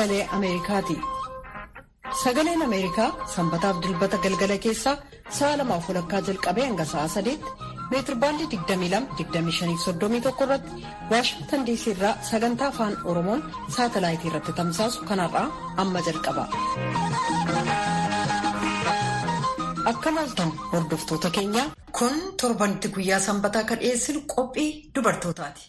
sagalee Ameerikaati. Sagaleen Ameerikaa sanbataaf dilbata galgala keessaa sa'a lamaaf walakkaa jalqabee hanga sa'a sadeetti meetirbaandii 22-25-31 irratti Waashingtan diisii irraa sagantaa afaan Oromoon saatalaayitii irratti tamsaasu kanarraa amma jalqaba. Akka maaltan hordoftoota keenyaa kun torbanitti guyyaa sanbataa kan dhiyeessinu qophii dubartootaati.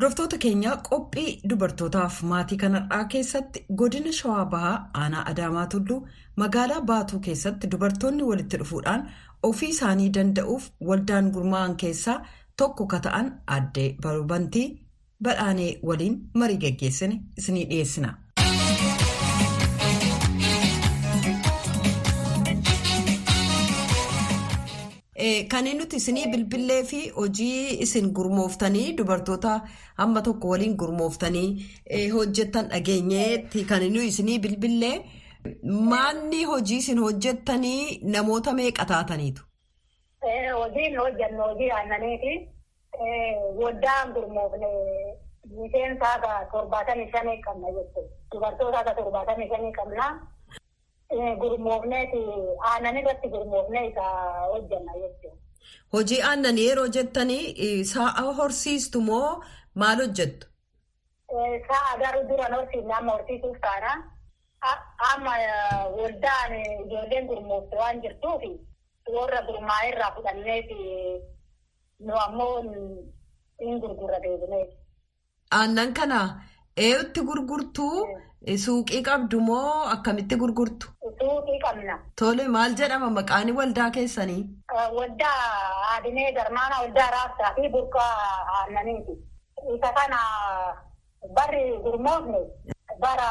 Hordoftoota keenya qophii dubartootaaf maatii kanarraa keessatti godina shawaa bahaa aanaa adaamaa tulluu magaalaa baatuu keessatti dubartoonni walitti dhufuudhaan ofii isaanii danda'uuf waldaan gurmaa'an keessaa tokko ka ta'an addee barbantii badhaanee waliin marii geggeessine isinii dhiyeessina. Kan nuti isinii bilbilee fi hojii isin gurmooftanii dubartoota hamma tokko waliin gurmooftanii hojjettan dhageenyeetti kan nuyi isinii bilbilee maanni hojii isin hojjettanii namoota meeqa taataniitu? Hojiin hojjennu hojii aannaniiti. Waddaan gurmoofne miseensa akka torbaatamii shanii qabna jechuudha. Dubartoota akka torbaatamii shanii qabna. Gurmoofneeti aannan irratti gurmoofnee isa hojjenna jechuudha. Hojii aannanii yeroo jettanii sa'a horsiistu moo maal hojjettu? Sa'a garuu duraan horsiifne amma horsiisuuf taana. Amma waldaan ijoolleen gurmoofte waan jirtuuf warra gurmaa'e irraa fudhanneeti nu ammoo hin gurgurra deebineeti. Aannan kana eeyutti gurgurtuu? Suuqii qabdu moo akkamitti gurgurtu? Suuqii qabna. Tole maal jedhama maqaan waldaa keessanii? Waldaa Aadinee Garmaana Waldaa Raabsaa fi Burqaa Aannaniiti. Isa kana barri gurmoofne bara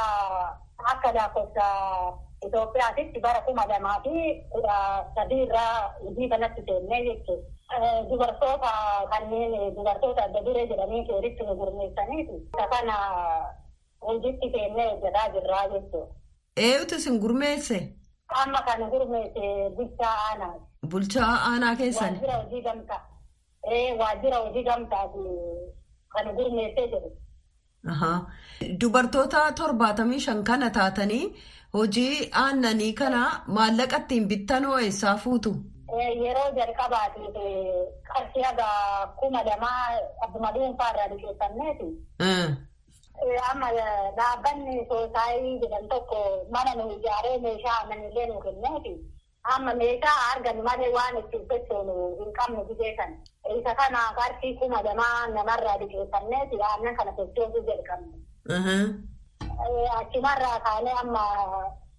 akka lakkoofsa Itoophiyaatitti bara kuma lamaa fi kudha sadii irraa hojii kanatti seennee jechuudha. Dubartoota kanneen dubartoota adda duree jedhanii walitti nu gurmeessaniiti. Isa kana hojiitti seennee hojjetaa jirraa jechuudha. Eeyutu isin gurmeesse? Amma kan gurmeesse bulchaa aanaa. Bulchaa aanaa keessan? Waajjira hojii gamtaa. Waajjira hojii gamtaati kan gurmeessee jiru. Dubartoota torbaatamii shan kana taatanii hojii aannanii kana maallaqa ittiin bittan eessaa fuutu? Yeroo jalqabaatiif qarshii haga kuma lamaa abbuma dhuunfaa irraa liqeeffanneeti. Amma dhaabbanni soosaayii jedhan tokko mana nu ijaaree meeshaa aannanillee nu kenneeti. Amma meeshaa argan malee waan ittiin sochoonu hin qabnu biyya kana. Isa kana qarshii kuma lamaa namarraa liqeeffanneeti aannan kana sochoosuu jalqabne. Achumarraa kaanee amma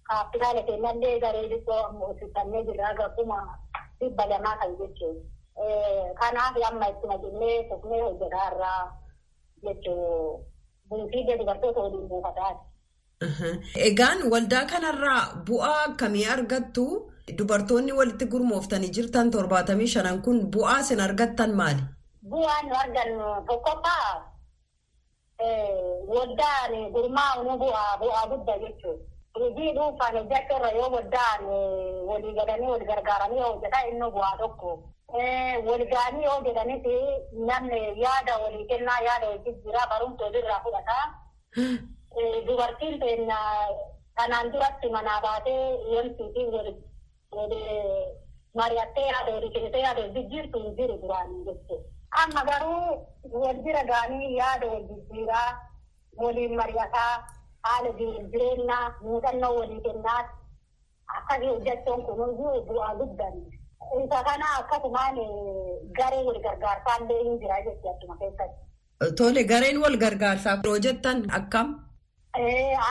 kaapitaala kennallee garee xiqqoo hojjetannee jirra aga kuma dhibba lamaa kan jechuudha. Kanaaf amma ittuma jennee fufnee hojjetaa irraa jechuudha. Bulchiilee dubartoota waliin buufataati. Egaan waldaa kanarraa bu'aa akkamii argattu? Dubartoonni walitti gurmooftanii jirtan torbaatamii shanan kun bu'aa isin argattan maali? Bu'aan nu argannu tokkoffaa waldaan gurmaa'u bu'aa bu'aa guddaa jechuudha. Hojii dhuunfaan hojjechuu irra yoo waldaan walii galanii wal gargaaranii hojjetaa inni bu'aa tokko. Walgaanii yoo jedhanis namni yaada walii kennaa yaada hojii jira barumsa walirraa fudhataa. Dubartiin keenya kanaan duratti manaa baatee yemsiitii mari'attee yaada walii kennitee yaada hojii jirtu hin jiru duraan jechuudha. Amma garuu wal bira gaanii yaada wal jijjiiraa waliin mari'ataa haala jireenyaa muuxannoo walii kennaa akkasii hojjechuun kunuyyuu bu'aa guddaan. Isa kana akkasumaan garee wal gargaarsaa illee hin jira jechuudha akkuma keessatti. Tole gareen wal gargaarsaa yeroo jettan akkam?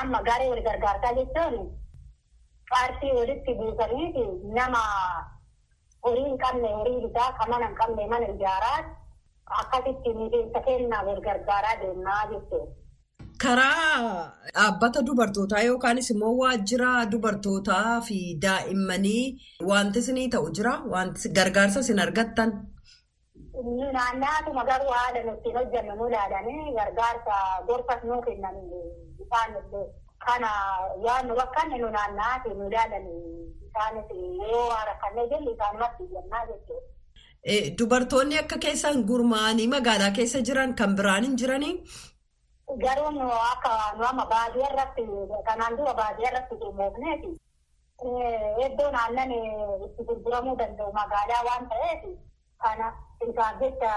Amma garee wal gargaarsaa jechuun paartii walitti buusanii nama horii hin qabne horii bitaa kan mana hin qabne mana ijaaraa akkasitti miseensa kennaa wal gargaaraa deemaa jechuudha. Karaa dhaabbata dubartootaa yookaanis immoo waajjira dubartootaa fi daa'immanii wanti isinii ta'u jira? Wanti gargaarsa isin argattan? Naannaatuma garuu haala nuti hojjennu nu ilaalanii gargaarsa gorfas nuu kennan isaan illee Kana waan nu rakkanne nu naanna'aati nu ilaalani isaanis yoo rakkannee jennu isaanumatti jennaa jechuudha. Dubartoonni akka keessan gurmaa'anii magaalaa keessa jiran kan biraan hin jiranii? Garuu nu akka nu amma baadiyyaa irratti kanaan dura baadiyyaa irratti gurmoofneeti. Iddoo aannan itti gurguramuu danda'u magaalaa waan ta'eef kana isaaf jecha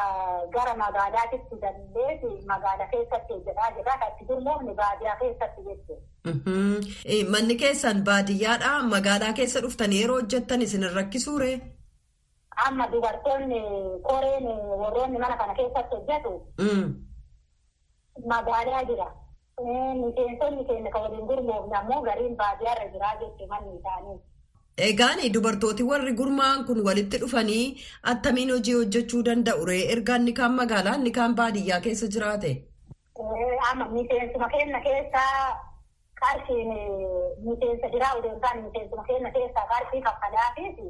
gara magaalaatitti dandeessi magaalaa keessatti hojjetaa jira. Kan itti gurmoofne baadiyyaa keessatti jechuudha. Manni keessan baadiyyaadhaa magaalaa keessa dhuftanii yeroo hojjettan isin rakkisuure? Amma dubartoonni koreen warroonni mana kana keessatti hojjetu. Magaalaa jira. Miseensonni keenya kan waliin gurmoofne ammoo gariin baadiyyaarra jiraa jechuun manni isaanii. Egaan dubartooti warri gurmaa'an kun walitti dhufanii attamiin hojii hojjechuu danda'u ree erga inni kaan magaalaa inni kaan baadiyyaa keessa jiraate? Amma miseensuma keenya keessaa qarshiin miseensa jiraa hin taane miseensuma keenya keessaa qarshii kaffalaafiiti.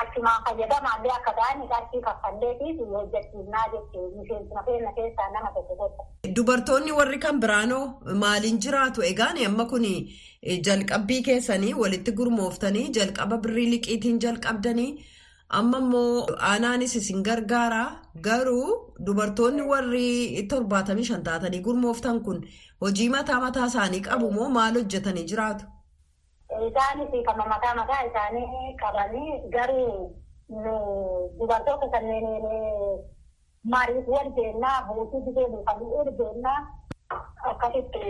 Achumaan fayyadamaallee akka ta'an qarshii kaffalleetiif hojjechiisnaa jechuun miseensuma keenya keessaa nama tokko tokko. Dubartoonni warri kan biraanoo maaliin jiraatu? Egaan amma kun jalqabbii keessanii walitti gurmooftanii jalqaba birrii liqiitiin jalqabdanii amma immoo aanaanis isin gargaara garuu dubartoonni warri torbaatamii shan taatanii gurmooftan kun hojii mataa mataa isaanii qabu moo maal hojjetanii jiraatu? Isaanis kan mataa mataa isaanii qabanii garuu dubartoota kanneen mariif wal deennaa buutii biyya buufanii ol deennaa akkasitti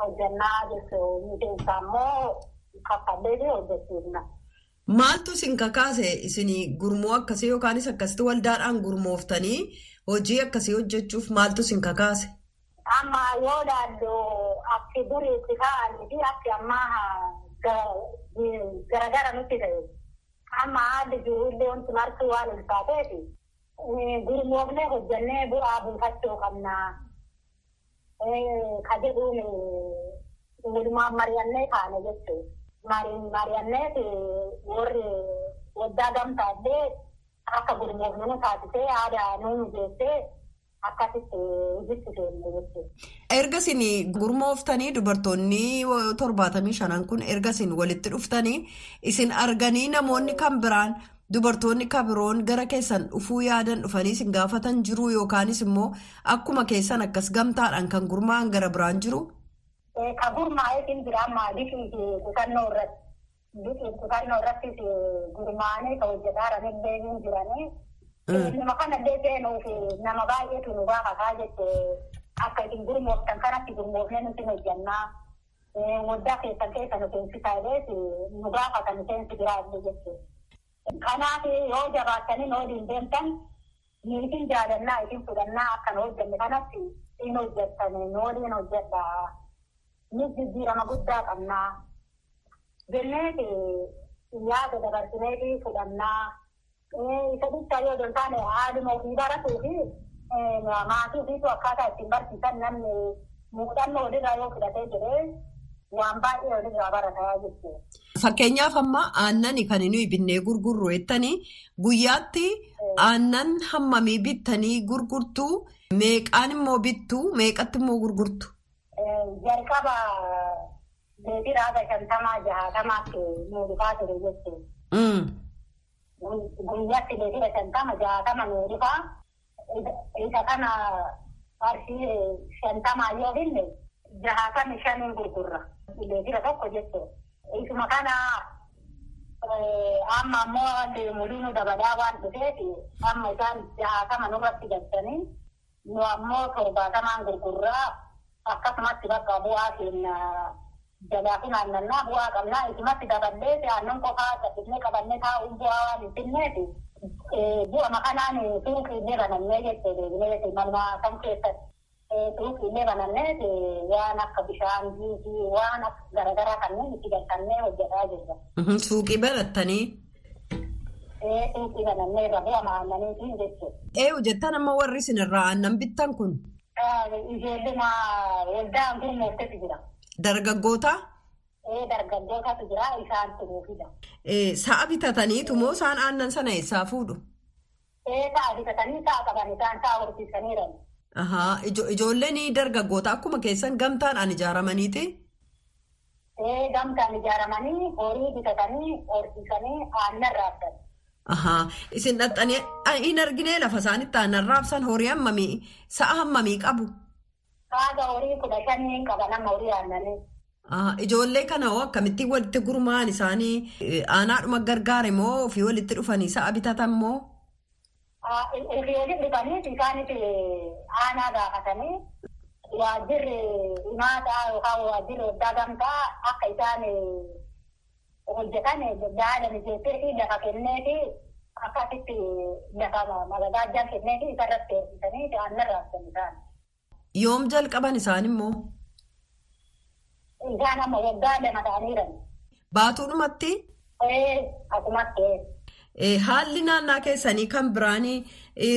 hojjannaa jechuun miseensa immoo kaffallee fi hojjechiisna. Maaltu isin kakaase isin gurmoo akkasii yookaanis akkasitti waldaadhaan gurmooftanii hojii akkasii hojjechuuf maaltu isin kakaase? Amma yoo ilaallu akki duriitti ka'anii fi akki ammaa garagara nutti ta'e. Amma haalli jiru illee wanti marti waan ulfaateef gurmoofnee hojjannee bu'aa buufachuu qabna. Ka jedhuun walumaan mari'annee kaane jechuudha. Mari'annee warri waggaa gamtaa illee akka gurmoofnu nu taasisee aadaa nu mijeessee akkasitti hojiitti seenne jechuudha. Erga isin gurmooftanii dubartoonni torbaatamii shanan kun erga isin walitti dhuftanii isin arganii namoonni kan biraan dubartoonni kan biroon gara keessan dhufuu yaadan dhufanii isin gaafatan jiru yookaanis immoo akkuma keessan akkas gamtaadhaan kan gurmaa'an gara biraan jiru. Ka gurmaa'eetiin jira amma bifii qusannoo irratti. Qusannoo irrattis gurmaa'anii kan hojjetaa jiranillee ni jiranii. Nama kanallee seenuuf nama baay'eetu nu gaafataa jettee akka isin gurmooftan kanatti gurmoofnee nuti hojjannaa. Waggaa keessan keessa nu seensisaalee nu gaafatan seensi biraallee jechuudha. Kanaaf yoo jabaattanii waliin deemtan niitiin jaalannaa isin fudhannaa akka nu hojjenne kanatti in hojjettanii nu waliin hojjedha. Ni jijjiirama guddaa qabnaa. Jenneeti yaada dabarsineeti fudhannaa. Bichaa yoo hin taane haaduma ofii baratuu fi maatii ofiitu akkaataa ittiin barsiisan namni muuxannoo walirraa yoo fudhatee jiree waan baay'ee walirraa barataa jechuudha. Fakkeenyaaf amma aannan kan nuyi binnee gurgurru jettanii guyyaatti aannan hammamii bittanii gurgurtu meeqaan immoo bittu meeqatti immoo gurgurtu. Jalqaba leetira haga shantamaa jahatamaatti nu dhufaa ture jechuudha. Guyyaatti leetira shantama jahatama nu dhufaa. Isa kana qarshii shantamaa yoo binne jahatami shaniin gurgurra. Leetira tokko jechuudha. Isuma kana amma ammoo mul'inuu dabalaa waan dhufeef amma isaan jahatama nurratti galchanii nu ammoo torbaatamaan gurgurraa akkasumatti bakka bu'aa keenya jalaa fi naannannaa bu'aa qabnaa isumatti daballee aannan qofaa gadhifnee qabannee taa'uun bu'aa waan hin finneef bu'a makanaan suuqiillee banannee jettee deebinee malmaa kan keessatti. Suuqiilee banannee waan akka bishaan juusii waan akka garaagaraa kanneen itti galchannee hojjetaa jirra. Suuqii banattanii. Suuqii banannee irra bu'a aannaniitiin jechuudha. Ee jettan amma warri isinirraa aannan bittan kun. Ijoolleen waldaan gurmooftetu jira. Dargaggoota. Ee dargaggootatu jira isaan turuufidha. Sa'a bitataniitu moo isaan aannan sana eessaa fuudhu? Sa'a bitatanii sa'a qaban isaan sa'a horsiisaniiran. Ijoolleen dargaggoota akkuma keessan gamtaadhaan ijaaramaniiti. Gamtaan ijaaramanii horii bitatanii horsiisanii aannan raabsan. Isin dhaxxanii hin argine lafa isaanitti aannan raabsan horii hammamii sa'a hammamii qabu? Haga horii kudha shanii qaba nama horii aannanii. Ijoollee kana hoo akkamittiin walitti gurmaa'an isaanii aanaadhuma gargaare moo ofii walitti dhufanii sa'a bitatan moo? Ofii walitti dhufanii isaanis aanaa gaafatanii waajjirri himaataa yookaan waajjirri waggaa gamtaa akka isaan hojjetan daala mijeessee fi lafa kennee fi akkasitti lafa magagaajjaan kennee fi isarratti eebbisanii aannan raabsan isaan. Yoom jalqaban isaan immoo? Isaan amma waggaa lama ta'aniiran. Baatuudhumatti? Haalli naannaa keessanii kan biraanii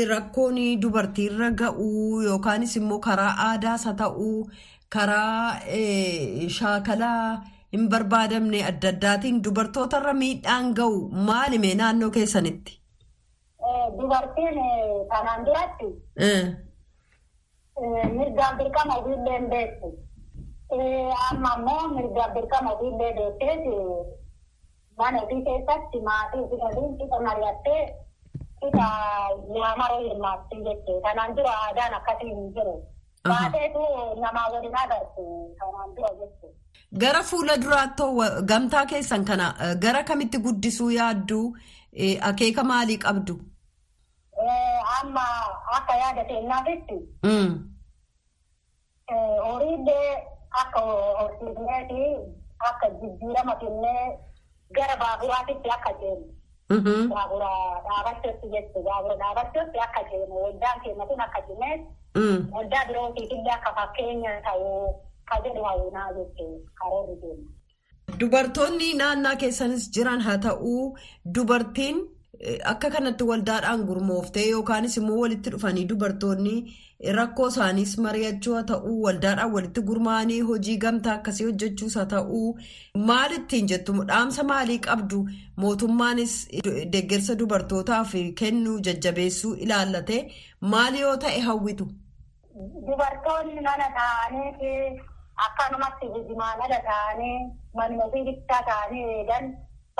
rakkoon dubartiirra ga'uu yookaanis immoo karaa aadaas haa ta'uu karaa shaakalaa hin barbaadamne adda addaatiin dubartootarra miidhaan ga'u maalime naannoo keessanitti? Dubartiin kanaan duratti mirgaan dirqama hin beektu. Amma immoo mirgaan dirqama ofiillee beekteeti. Mana ofii keessatti maatii ofii waliin qixa mari'attee qixa yaamaroo hirmaatti jettee kanaan dura aadaan akkasii hin jiru. Baateetu namaa waliin agartu kanaan dura jechuudha. Gara fuula duraattoo gamtaa keessan kana gara kamitti guddisuu yaadduu akeeka maalii qabdu? Amma akka yaada keenyaatitti. Horiillee akka horsiisnee fi akka jijjiirama kennee. gara baaburaatitti akka ceenu. Baabura dhaabachuutti jechuudha. Baabura dhaabachuutti akka ceenu. Waldaan keenya kun akka cimees. Waldaa birootiifillee akka fakkeenya ta'uu ka jedhu hawwinaa jechuudha. Karoorri keenya. Dubartoonni naannaa keessanis jiran haa ta'uu dubartiin akka kanatti waldaadhaan gurmooftee yookaanis immoo walitti dhufanii dubartoonni rakkoo isaaniis mari'achuu haa ta'uu waldaadhaan walitti gurmaa'anii hojii gamtaa akkasii hojjechuus haa ta'uu. Maal ittiin jettu? Dhaamsa maalii qabdu? Mootummaanis deeggarsa dubartootaaf kennu jajjabeessuu ilaallatee maal yoo ta'e hawwitu. Dubartoonni mana taa'anii akkanumatti hojimaan ala ta'anii manuma ofii bittaa ta'anii eegan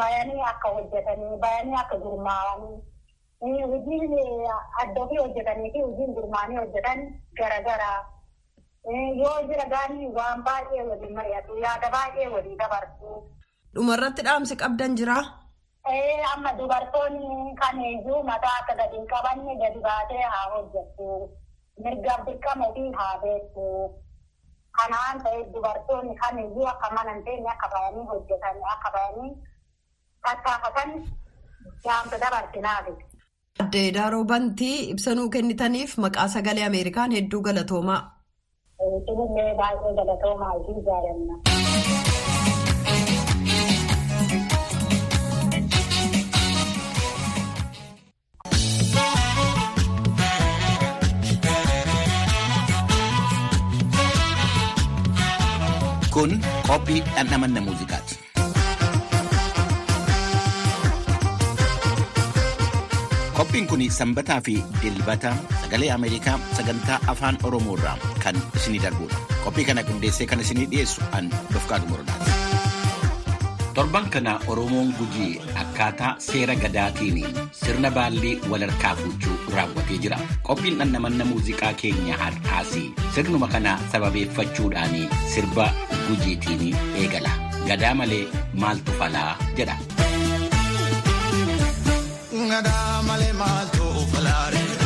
bayanii akka hojjetanii bayanii akka gurmaa'anii hojiin adda ofii hojjetanii fi hojiin gurmaa'anii hojjetan garagaraa yoo jira gaanii waan baay'ee waliin mari'atu yaada baay'ee waliin dabarsu. Dhumarratti dhaamsi qabdan jiraa? Amma dubartoonni kamiiyyuu mataa akka gadi hin qabanne gadi baatee haa hojjettu. Mirgaaf dirqama ofii haa beektu. Kanaan ta'e dubartoonni kamiiyyuu akka mana hin akka bayanii hojjetan akka bayanii tattaafatan dhaamsa dabarsinaafi. Adde Daaroo Bantii ibsanuu kennitaniif maqaa sagalee Ameerikaan hedduu galatoomaa. Isinillee baay'ee galatoomaa isin jaalanna. Kun qophii dhandhamanna muuziqaati. Qophiin kun sanbataa fi dilbata sagalee Ameerikaa sagantaa afaan Oromoo irraa kan isinii darbudha. Qophii kana qindeessee kan isinii dhiyeessu an Dofqaadu Morodaati. Torban kana Oromoon Gujii akkaataa seera gadaatiin sirna baallii walharkaa fuudhuu raawwatee jira. Qophiin dhandhamanna muuziqaa keenya har'aas sirnuma kana sababeeffachuudhaan sirba Gujiitiin eegala. Gadaa malee maaltu falaa jedha. Gadaa malee maaltu falaare. Gadaa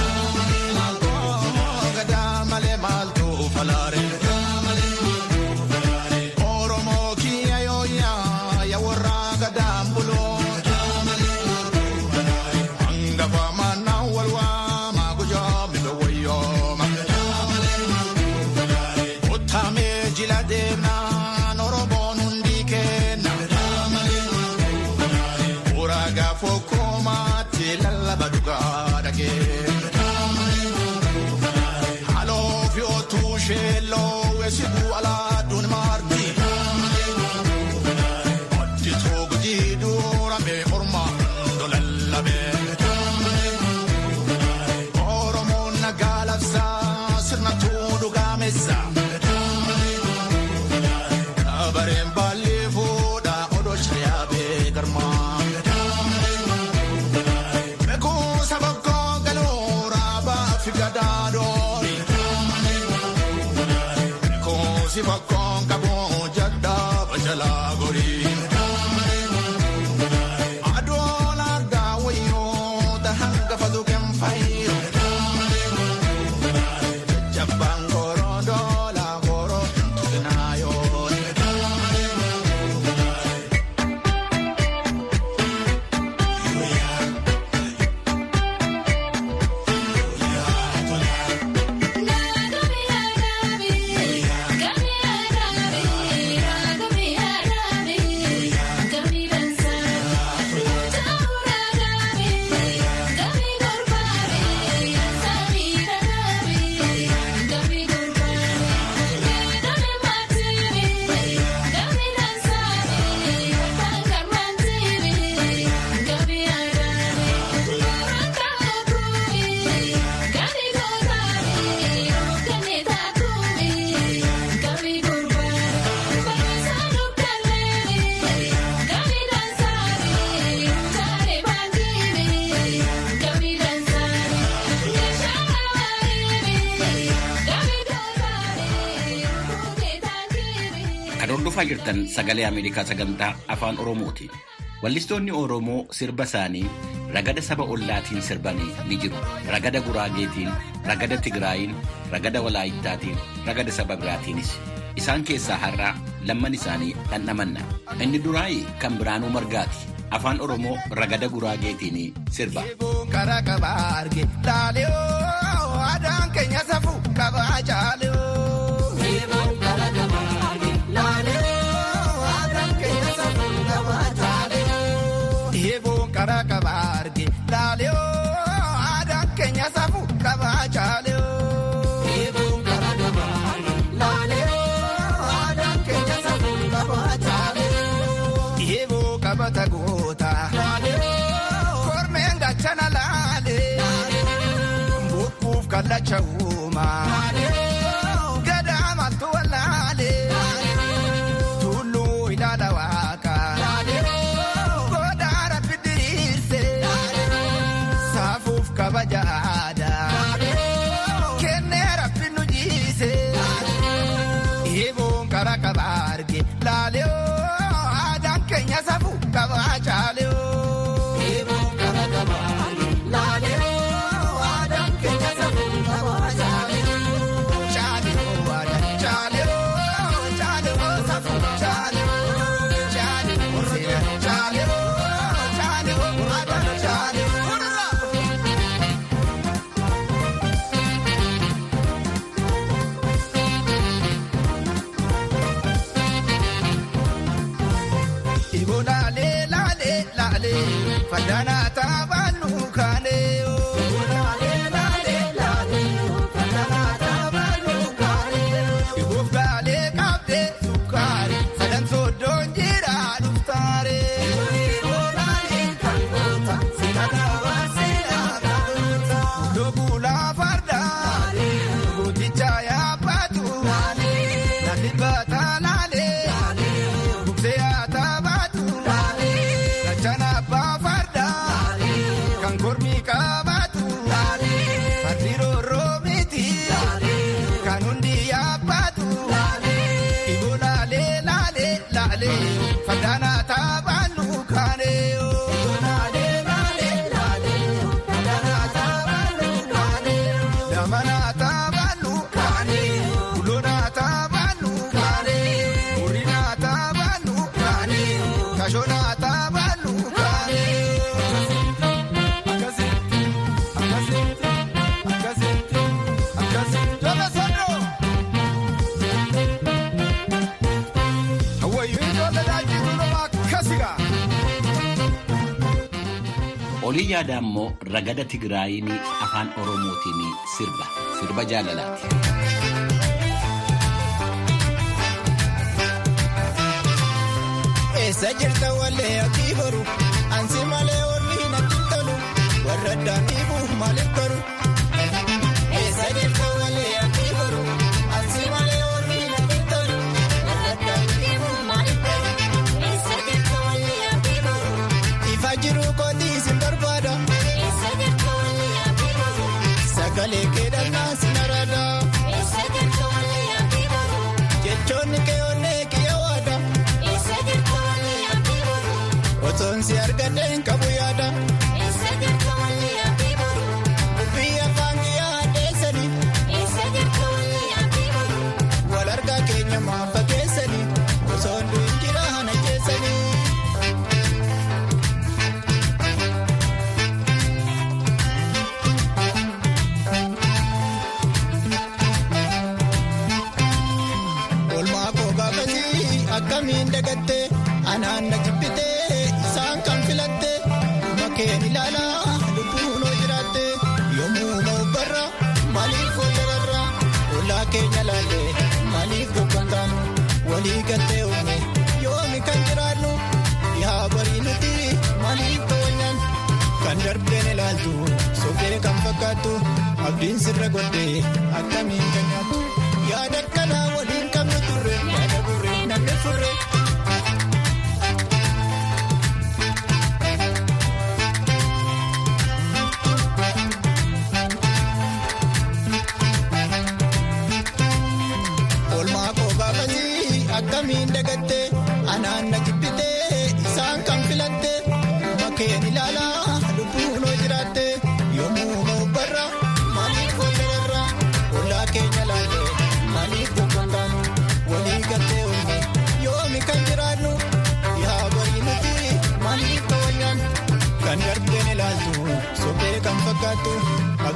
sagalee Ameerikaa sagantaa afaan Oromooti. Wallistoonni Oromoo sirba isaanii ragada saba ollaatiin sirbanii ni jiru. Ragada Guraageetiin, ragada Tigraayiin, ragada Walaayittaatiin, ragada saba biraatiinis. Isaan keessaa har'aa lamman isaanii dhandhamanna. Inni duraayi kan Biraanuu Margaati. Afaan Oromoo ragada Guraageetiin sirba. baja. faddaanaa taaphaannu kaa. Olii yaadaa immoo ragada Tigraayin afaan Oromootiin sirba. Sirba jaalalaati. Eessa jirta wallee ati baru? Ansi malee warri natti tolu. Warra addaatiif maaliif tolu?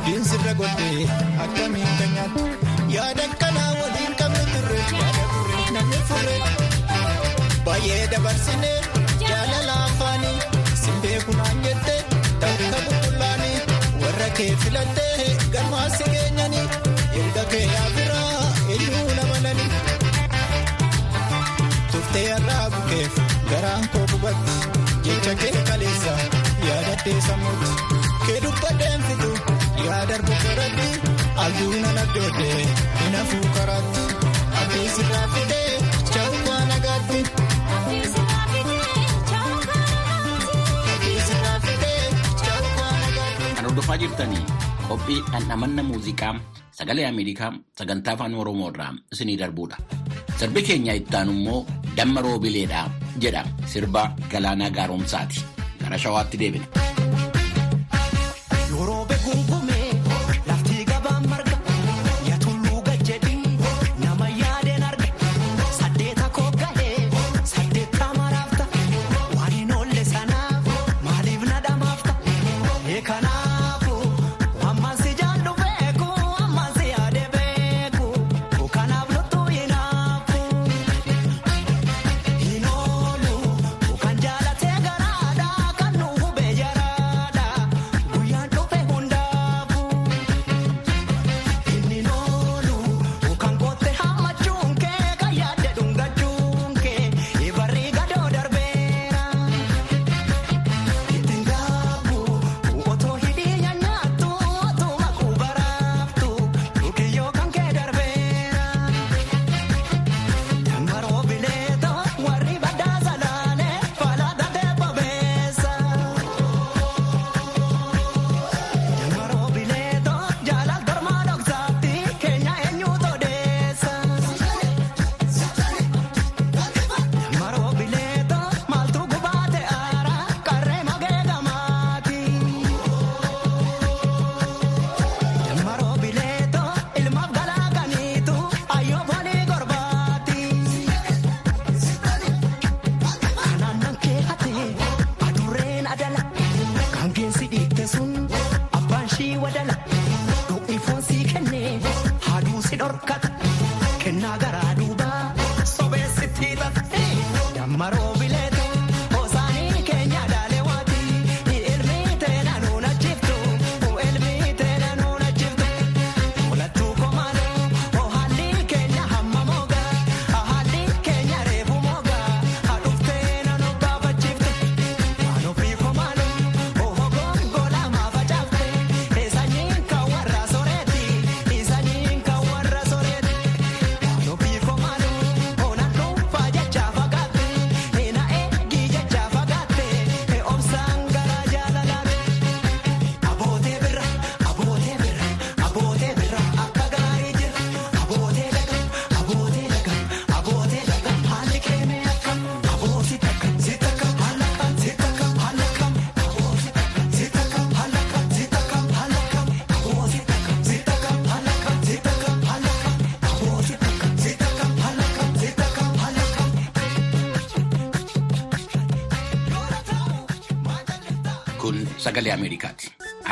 Abdiin sirra godhee akkamiin kan nyaatu yaada kanaa waliin qabne turre yaada turre namni furre baay'ee dabarsine jaalala afaanii simbee kunaan jette takka bullaani warra kee filattee galmaasi keenyanii erga kee yaabiraa eenyuu lamalani. Tuftee har'aa bukeef garaan koo gubatti jecha kee kaleessa. dhaabbattee sammuutti kee dubbadeen fitu yaa darbu karatti abdii na nagdoodee hin hafuu karaatti abdii sirraa fidee chaawukaa nagaatti. hordofaa jirtanii qophii dhandhamanna muuziqaa sagalee ameerikaa sagantaa afaan oromoo irraa isinii darbudha sirbi keenya itti aanu immoo damma roobileedha jedha sirba galaanaa gaaromsaati. kana shawaatti deebina.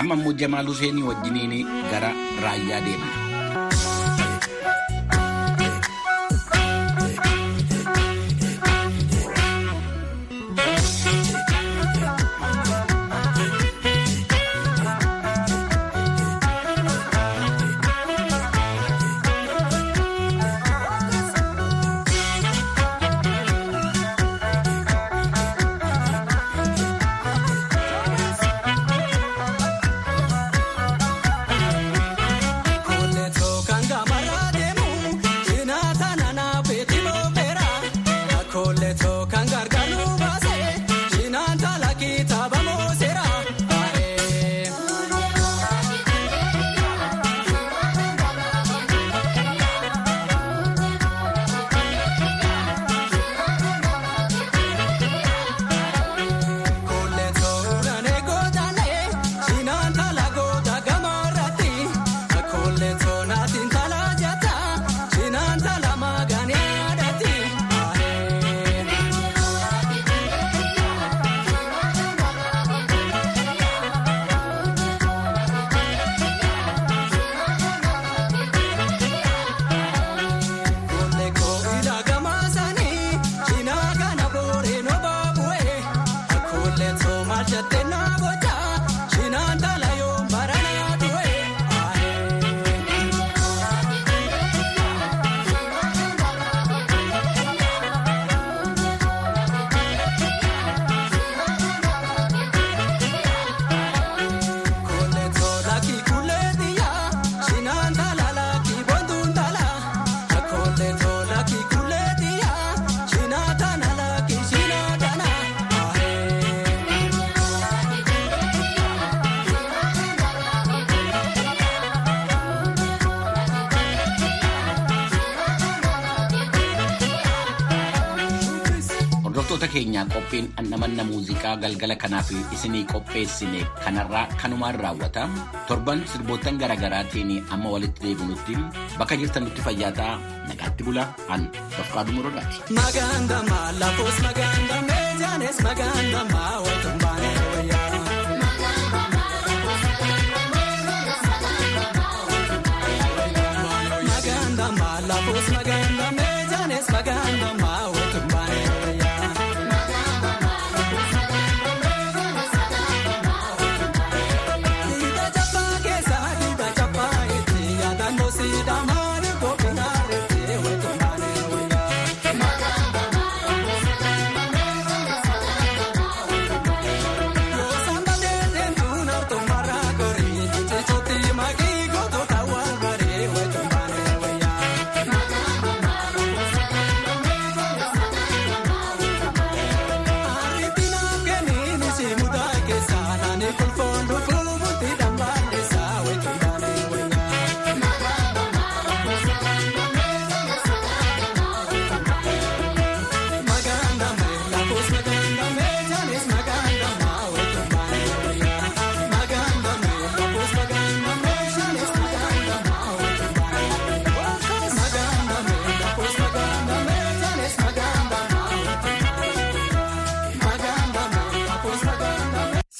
amma immoo Jamaal Huseenii wajjiniin gara raayyaa deemna. Dhandhamanna muuziqaa galgala kanaaf isinii qopheessine kanarraa kanumaan raawwata. Torban sirboottan garaagaraatiin amma walitti deebinutti bakka jirtan nutti fayyaataa nagaatti bula an Dofqaaduu Muradaati.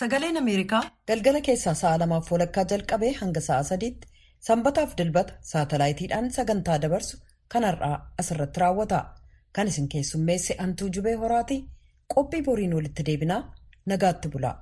Sagaleen Ameerikaa galgala keessaa sa'a lamaaf walakkaa jalqabee hanga sa'a sadiitti sanbataaf dilbata saatalaayitiidhaan sagantaa dabarsu kan har'aa asirratti raawwata. Kan isin keessummeesse Antuu Jubee Horaatii qophii boriin walitti deebinaa nagaatti bula.